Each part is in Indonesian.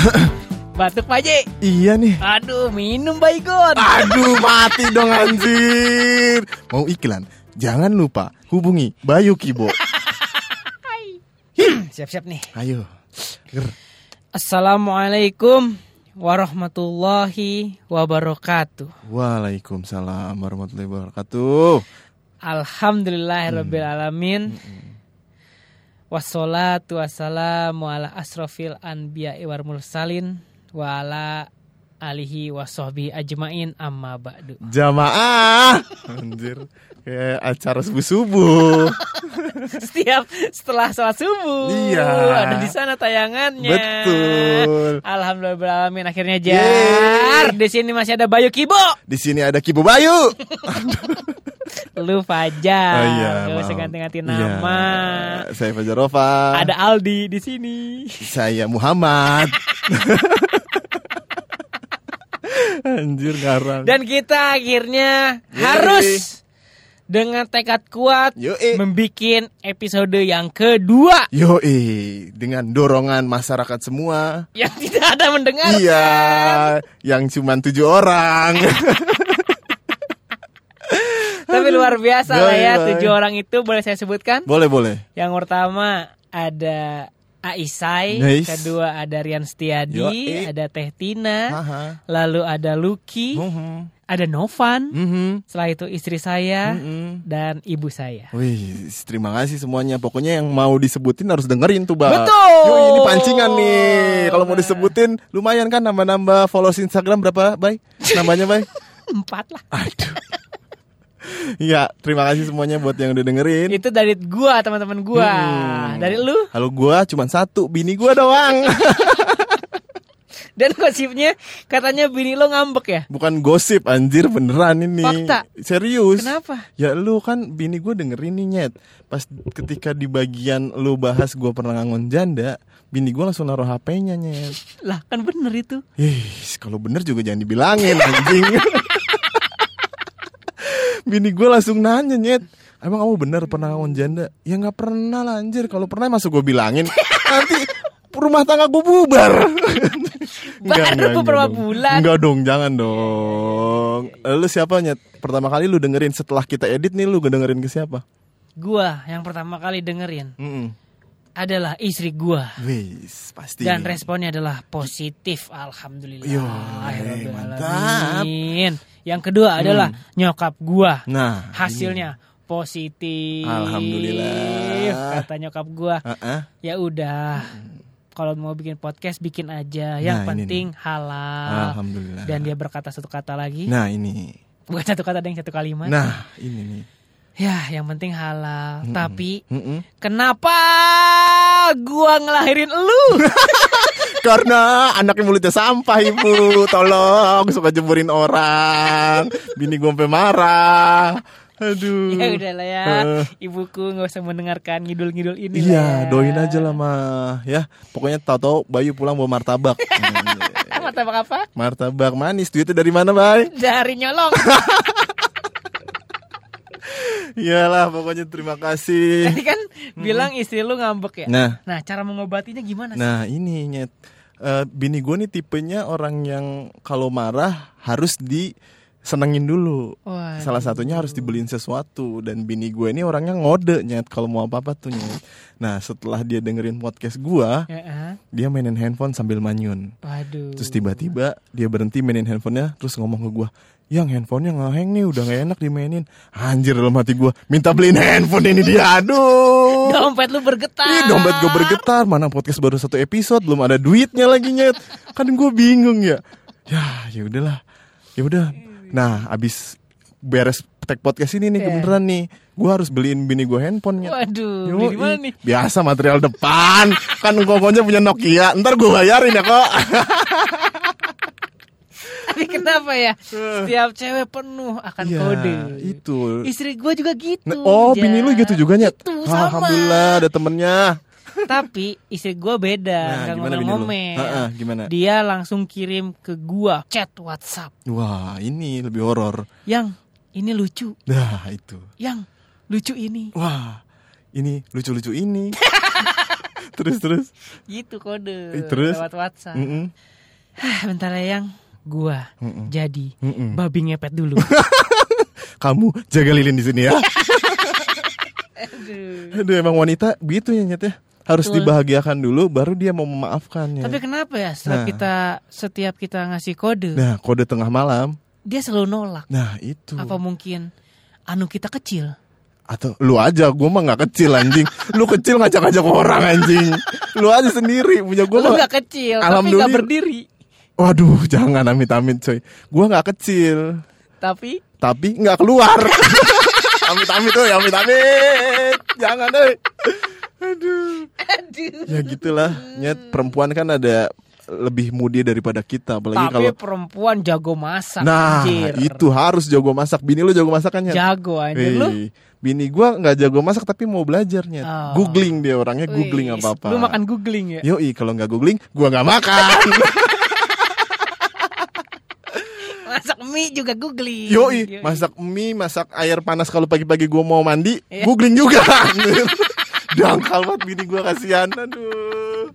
Batuk Pak. Iya nih. Aduh, minum Baygon. Aduh, mati dong anjir. Mau iklan? Jangan lupa hubungi Bayu Kibo. Siap-siap nih. Ayo. Ger. Assalamualaikum warahmatullahi wabarakatuh. Waalaikumsalam warahmatullahi wabarakatuh. Alhamdulillahirabbil alamin. Wassalatu wassalamu ala asrofil anbiya'i wal mursalin wa ala alihi wa ajmain amma ba'du. Jamaah. Anjir. Kayak acara subuh-subuh. Setiap setelah sholat subuh Iya. ada di sana tayangannya. Betul. Alhamdulillah akhirnya jar. Di sini masih ada Bayu Kibo. Di sini ada Kibo Bayu. Lu Fajar. Oh, iya, Gak usah ganti-ganti Iya. nama. Saya Fajarova. Ada Aldi di sini. Saya Muhammad. Anjir garang. Dan kita akhirnya Yeay. harus dengan tekad kuat Yoi. membikin episode yang kedua Yoi, dengan dorongan masyarakat semua. yang tidak ada mendengar. Iya, yang cuma tujuh orang. Tapi luar biasa lah ya tujuh orang itu boleh saya sebutkan. boleh boleh. Yang pertama ada Aisai, Nice. kedua ada Rian Setiadi, Yoi. ada Teh Tina, Haha. lalu ada Lucky, Mhm. ada Novan, Mhm. setelah itu istri saya Mhm. dan ibu saya. Wih, terima kasih semuanya. Pokoknya yang mau disebutin harus dengerin tuh, Bang. Betul. Yoi, ini pancingan nih. Kalau mau disebutin, lumayan kan nambah-nambah follows Instagram berapa, Bay? Nambahnya, Bay? Empat lah. Aduh. Iya, terima kasih semuanya buat yang udah dengerin. Itu dari gua teman-teman gua. Hmm. Dari lu Halo gua cuma satu, bini gua doang. dan gosipnya katanya bini lo ngambek ya. Bukan gosip anjir beneran ini. Fakta. Serius. Kenapa? Ya lu kan bini gua dengerin nih nyet. Pas ketika di bagian lu bahas gua pernah ngangon janda, bini gua langsung naruh HP-nya nyet. Lah kan bener itu. Ih, kalau bener juga jangan dibilangin anjing. bini gua langsung nanya nyet. Emang kamu bener pernah ngangon janda? Ya nggak pernah lah anjir. Kalau pernah masuk gua bilangin. Nanti rumah tangga gua bubar. Baru beberapa bulan. Enggak dong, jangan dong. Lu siapa nyet? Pertama kali lu dengerin setelah kita edit nih lu dengerin ke siapa? Gua yang pertama kali dengerin Mm adalah istri gua. Wis, pasti. Dan responnya adalah positif, alhamdulillah. Yo, Rabbil mantap. alamin. Yang kedua adalah nyokap gua. Nah, Hasilnya positif. Alhamdulillah. Kata nyokap gua, ini. Heeh. ya udah. Kalau mau bikin podcast bikin aja. Yang Nah, ini penting halal. Alhamdulillah. Dan dia berkata satu kata lagi, Nah, ini. bukan satu kata dan satu kalimat. Nah, ini nih. Ya, yang penting halal. Tapi Mm-mm. kenapa gua ngelahirin elu? Karena anaknya mulutnya sampah ibu Tolong suka jemurin orang Bini gue sampai marah Aduh ya udah lah ya. Eh. Ibuku nggak usah mendengarkan ngidul-ngidul ini. Iya ya. doain aja lah mah Ya pokoknya tahu-tahu Bayu pulang bawa martabak Martabak apa? Martabak manis Duitnya dari mana Bay? Dari nyolong. Iyalah pokoknya terima kasih Tadi kan bilang istri lu ngambek ya. Nah Nah, cara mengobatinya gimana sih? Nah ini nyet Eh, Bini gue nih tipenya orang yang kalau marah harus disenengin dulu Waduh. Salah satunya harus dibeliin sesuatu dan bini gue ini orangnya ngode nyet kalau mau apa-apa tuh nyet. Nah setelah dia dengerin podcast gue, Ya, ah. dia mainin handphone sambil manyun. Waduh. Terus tiba-tiba dia berhenti mainin handphonenya, terus ngomong ke gue, yang handphonenya ngeheng nih udah gak enak dimainin. Anjir dalam hati gue, minta beliin handphone ini dia, aduh. dompet lu bergetar. Ih dompet gue bergetar, mana podcast baru satu episode, belum ada duitnya lagi nyet. Kan gue bingung ya. Ya, ya udahlah. Ya udah. Nah, abis beres tag podcast ini nih Iya. kebeneran nih, gue harus beliin bini gue handphone nyet. Waduh, Yoi. beli mana nih? Biasa material depan. kan kokonya punya Nokia. Ntar gue bayarin ya kok. Tapi kenapa ya? Setiap cewek penuh akan Iya, kode. itu. Istri gua juga gitu. Nah, oh, Jan. bini lu gitu juga nyet. Gitu, sama. Alhamdulillah ada temennya. Tapi istri gua beda, Nah, lu? ngomel-ngomel. Gimana? Dia langsung kirim ke gua chat WhatsApp. Wah, ini lebih horor. Yang ini lucu, Nah, itu. yang lucu ini. Wah, ini lucu-lucu ini. terus terus. Gitu kode. Eh, terus? Lewat WhatsApp. Mm-mm. Hah, bentar ya yang gua Mm-mm. jadi Mm-mm. babi ngepet dulu. Kamu jaga lilin di sini ya. Aduh. Aduh emang wanita begitu ya nyet ya. Harus Betul. dibahagiakan dulu baru dia mau memaafkan ya. Tapi kenapa ya setelah Nah. kita setiap kita ngasih kode, Nah, kode tengah malam. dia selalu nolak. Nah, itu. Apa mungkin anu kita kecil? Atau lu aja, gua mah nggak kecil anjing. Lu kecil ngajak-ngajak orang anjing. Lu aja sendiri punya gua. Lu nggak kecil, tapi nggak berdiri. Waduh, jangan amit-amit coy. Gua nggak kecil, Tapi tapi nggak keluar. amit-amit tuh, amit-amit. Jangan deh. Aduh. Aduh. Ya gitulah. Nyet perempuan kan ada lebih muda daripada kita, apalagi Tapi kalau perempuan jago masak. Nah, anjir. itu harus jago masak. Bini lu jago masak kan, Nyet? jago anjir lu. Bini gua nggak jago masak tapi mau belajarnya. Oh. Googling dia orangnya googling Wih, apa-apa. Lu makan googling ya? Yoi, kalau nggak googling, gua nggak makan. Masak mie juga googling. Yoi, masak mie, masak air panas kalau pagi-pagi gua mau mandi, Iya. googling juga. Dangkal banget bini gua kasihan. Aduh.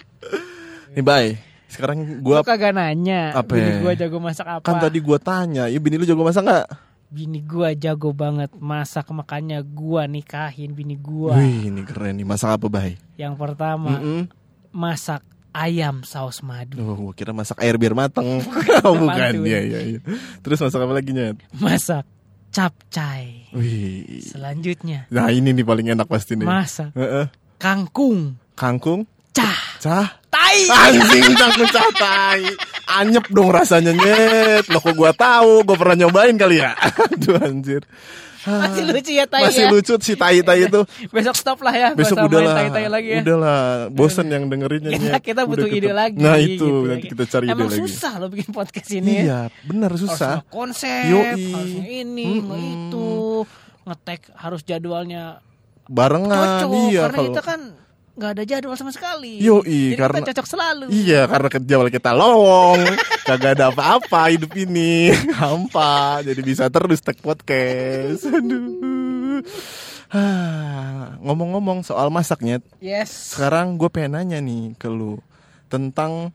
Nih, bye. Sekarang Gua gua kagak nanya. Apa Bini ya? gua jago masak apa? kan tadi gua tanya, ya bini lu jago masak nggak? Bini gua jago banget masak makanya gua nikahin bini gua. Wih, ini keren nih. Masak apa, bye? Yang pertama Mm-mm. masak ayam saus madu. Oh, kira masak air biar mateng. oh, bukan. Iya, iya, iya. Terus masak apa lagi, Nyet? Masak capcay. Wih. Selanjutnya Nah, ini nih paling enak pasti nih. masak Heeh. kangkung Kangkung, cah cah. tai. Anjing kangkung cah tai. Anyep dong rasanya nyet. Loh kok gua tahu, gua pernah nyobain kali ya. Aduh anjir. Ah, Masih lucu ya tai Masih ya. lucu si tai-tai itu. Besok stop lah ya. Besok udah lah. tai-tai lagi ya. Udah lah, bosen yang dengerinnya Kita, kita Udah butuh ide ketemu. lagi. Nah, itu gitu. nanti kita cari Emang ide lagi. susah loh bikin podcast ini ya. Iya, benar Harus susah. konsep, Yoi. harusnya ini, Mm-mm. itu, ngetek harus jadwalnya Barengan, cocok. iya karena kalau kita kan nggak ada jadwal sama sekali. Yoi, Jadi karena- kita cocok selalu. Iya karena kejawab kita lowong. Kagak ada apa-apa hidup ini. Hampa. Jadi bisa terus tag podcast. Aduh. Ngomong-ngomong soal masaknya Yes. Sekarang gue pengen nanya nih ke lu Tentang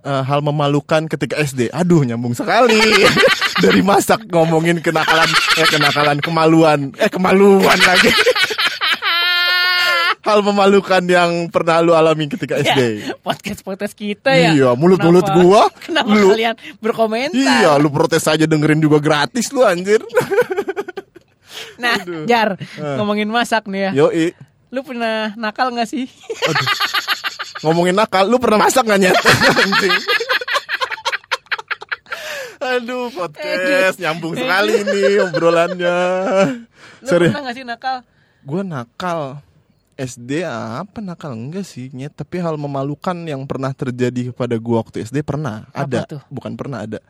eh, hal memalukan ketika SD Aduh nyambung sekali. Dari masak ngomongin kenakalan Eh kenakalan kemaluan Eh kemaluan lagi Hal memalukan yang pernah lu alami ketika SD Podcast podcast kita ya. Iya, mulut-mulut Kenapa- gua, Kenapa lu- kalian berkomentar? Iya, lu protes aja dengerin juga gratis lu anjir. Nah, Aduh. Jar, Eh. ngomongin masak nih ya. Yoi. Lu pernah nakal gak sih? Ngomongin nakal, lu pernah masak gak nyet? Anjing. Aduh, podcast nyambung sekali nih obrolannya. Lu Sorry, pernah gak sih nakal? gue nakal. SD apa nakal enggak sih nyet tapi hal memalukan yang pernah terjadi kepada gua waktu SD pernah Apa ada tuh? bukan pernah ada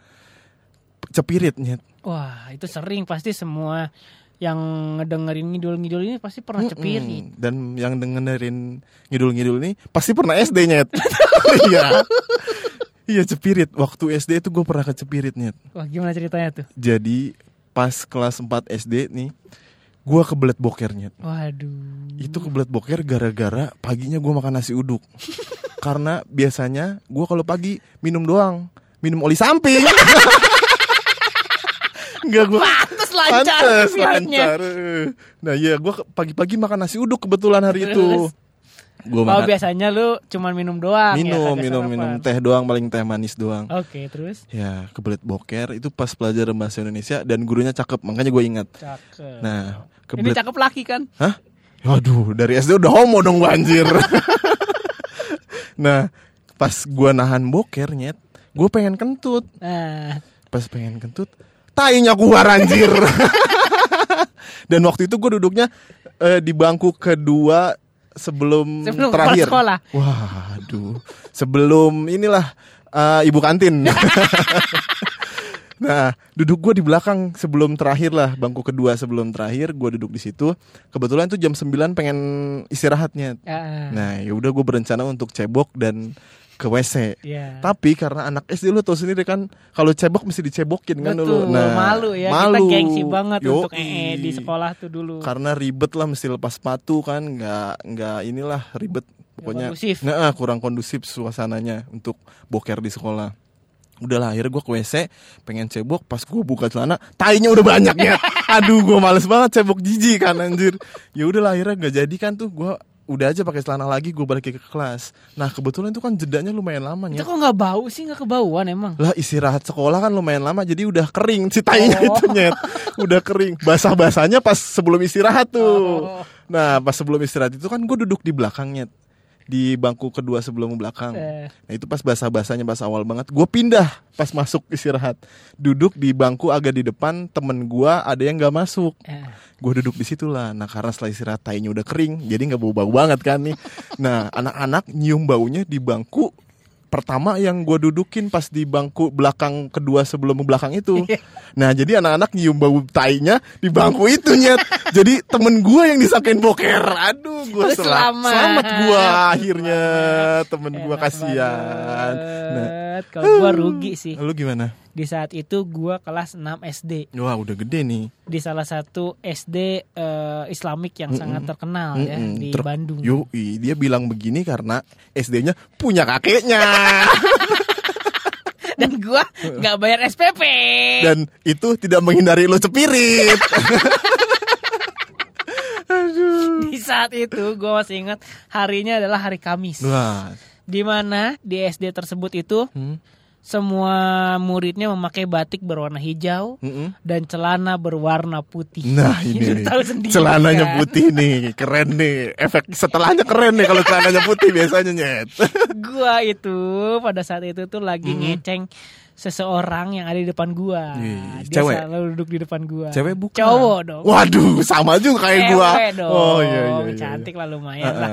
cepirit nyet Wah, itu sering pasti semua yang ngedengerin ngidul-ngidul ini pasti pernah Mm-mm. cepirit. Dan yang dengerin ngidul-ngidul ini pasti pernah SD nyet. Iya. Iya cepirit. Waktu SD itu gue pernah ke cepirit nyet. Wah, gimana ceritanya tuh? Jadi pas kelas 4 SD nih, gue kebelet boker nyet. Waduh. Itu kebelet boker gara-gara paginya gue makan nasi uduk. Karena biasanya gue kalau pagi minum doang, minum oli samping. Enggak gue Pantes lancar Pantes, lancar. Nah iya gue pagi-pagi makan nasi uduk kebetulan hari itu. Gue Oh, makan biasanya lu cuman minum doang ya, minum kagak minum sarapan. minum teh doang paling teh manis doang. Oke, terus Ya kebelet boker itu pas pelajaran bahasa Indonesia dan gurunya cakep makanya gue ingat. cakep. Nah ini kebelet. cakep laki kan? Hah? Waduh dari SD udah homo dong gua anjir. nah pas gue nahan boker nyet, gue pengen kentut. Nah, Pas pengen kentut, tainya keluar anjir. Dan waktu itu gue duduknya eh, di bangku kedua sebelum, Sebelum terakhir. sekolah. Waduh, sebelum inilah eh, ibu kantin. nah, duduk gue di belakang sebelum terakhir lah, bangku kedua sebelum terakhir gue duduk di situ. Kebetulan tuh jam 9 pengen istirahatnya. ah, Nah, ya udah gue berencana untuk cebok dan ke WC. ya. Tapi karena anak SD lu tau sendiri kan kalau cebok mesti dicebokin kan Betul, dulu. Nah, malu ya. Malu. Kita gengsi banget untuk Yoi. ee di sekolah tuh dulu. Karena ribet lah mesti lepas sepatu kan, nggak nggak inilah ribet pokoknya kondusif. Nah, kurang kondusif suasananya untuk boker di sekolah. Udahlah akhirnya gue ke WC pengen cebok pas gue buka celana tainya udah banyak ya. Aduh gue males banget cebok jijik kan anjir. Ya udahlah akhirnya gak jadi kan tuh gue udah aja pakai celana lagi gue balik ke kelas. Nah kebetulan itu kan jedanya lumayan lama Itu ya. kok nggak bau sih nggak kebauan emang. Lah istirahat sekolah kan lumayan lama jadi udah kering si tainya Oh. itu nyet. Udah kering. Basah-basahnya pas sebelum istirahat tuh. Oh. Nah pas sebelum istirahat itu kan gue duduk di belakangnya di bangku kedua sebelum belakang. Eh. Nah itu pas basah-basahnya pas awal banget, gue pindah pas masuk istirahat, duduk di bangku agak di depan temen gue ada yang nggak masuk, Eh. gue duduk di situ lah. Nah karena setelah istirahat tainya udah kering, jadi nggak bau-bau banget kan nih. Nah anak-anak nyium baunya di bangku pertama yang gue dudukin pas di bangku belakang kedua sebelum belakang itu. Nah jadi anak-anak nyium bau tainya di bangku itu nyet. Jadi temen gue yang disangkain boker. Aduh gue selamat. selamat. Gue akhirnya temen gue kasihan. Nah, banget. Kalau gua rugi sih. lu gimana? Di saat itu gua kelas 6 SD Wah udah gede nih. di salah satu SD eh, Islamik yang sangat terkenal ya Mm-mm. di Ter- Bandung. Yoi, dia bilang begini karena SD-nya punya kakeknya. Dan gua nggak bayar SPP. Dan itu tidak menghindari lu cepirit. Di saat itu gua masih ingat harinya adalah hari Kamis. Wah. Di mana di SD tersebut itu Hmm. semua muridnya memakai batik berwarna hijau Mm-mm. dan celana berwarna putih. Nah ini nih. tahu sendiri, celananya kan? putih nih keren nih efek setelahnya keren nih kalau celananya putih biasanya nyet gua itu pada saat itu tuh lagi Hmm. ngeceng seseorang yang ada di depan gua. Wih, Dia cewek? selalu duduk di depan gua. cewek bukan Cowok dong. waduh sama juga kayak gua Cewek dong. oh iya iya, iya. Cantik lah lumayan lah.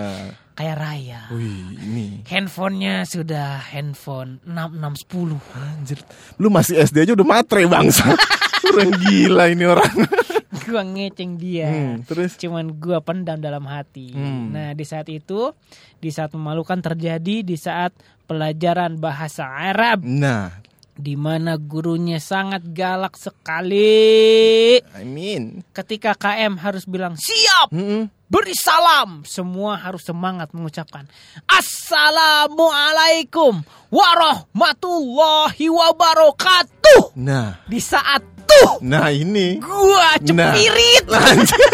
Kayak Raya. wih ini Handphonenya sudah handphone 6610. anjir lu masih SD aja udah matre bangsa orang gila ini orang gua ngeceng dia. Hmm, terus Cuman gua pendam dalam hati. Hmm. Nah, di saat itu, di saat memalukan terjadi di saat pelajaran bahasa Arab nah di mana gurunya sangat galak sekali. I mean Ketika KM harus bilang siap, Mm-mm. Beri salam, semua harus semangat mengucapkan Assalamualaikum warahmatullahi wabarakatuh. nah Di saat tuh nah ini gua Nah. cepirit. Anjir.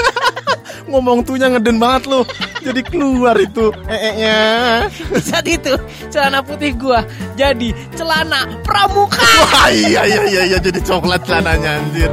ngomong tuhnya ngeden banget lu jadi keluar itu ee-nya Di saat itu celana putih gua jadi celana pramuka. Wah iya iya iya iya jadi coklat celananya anjir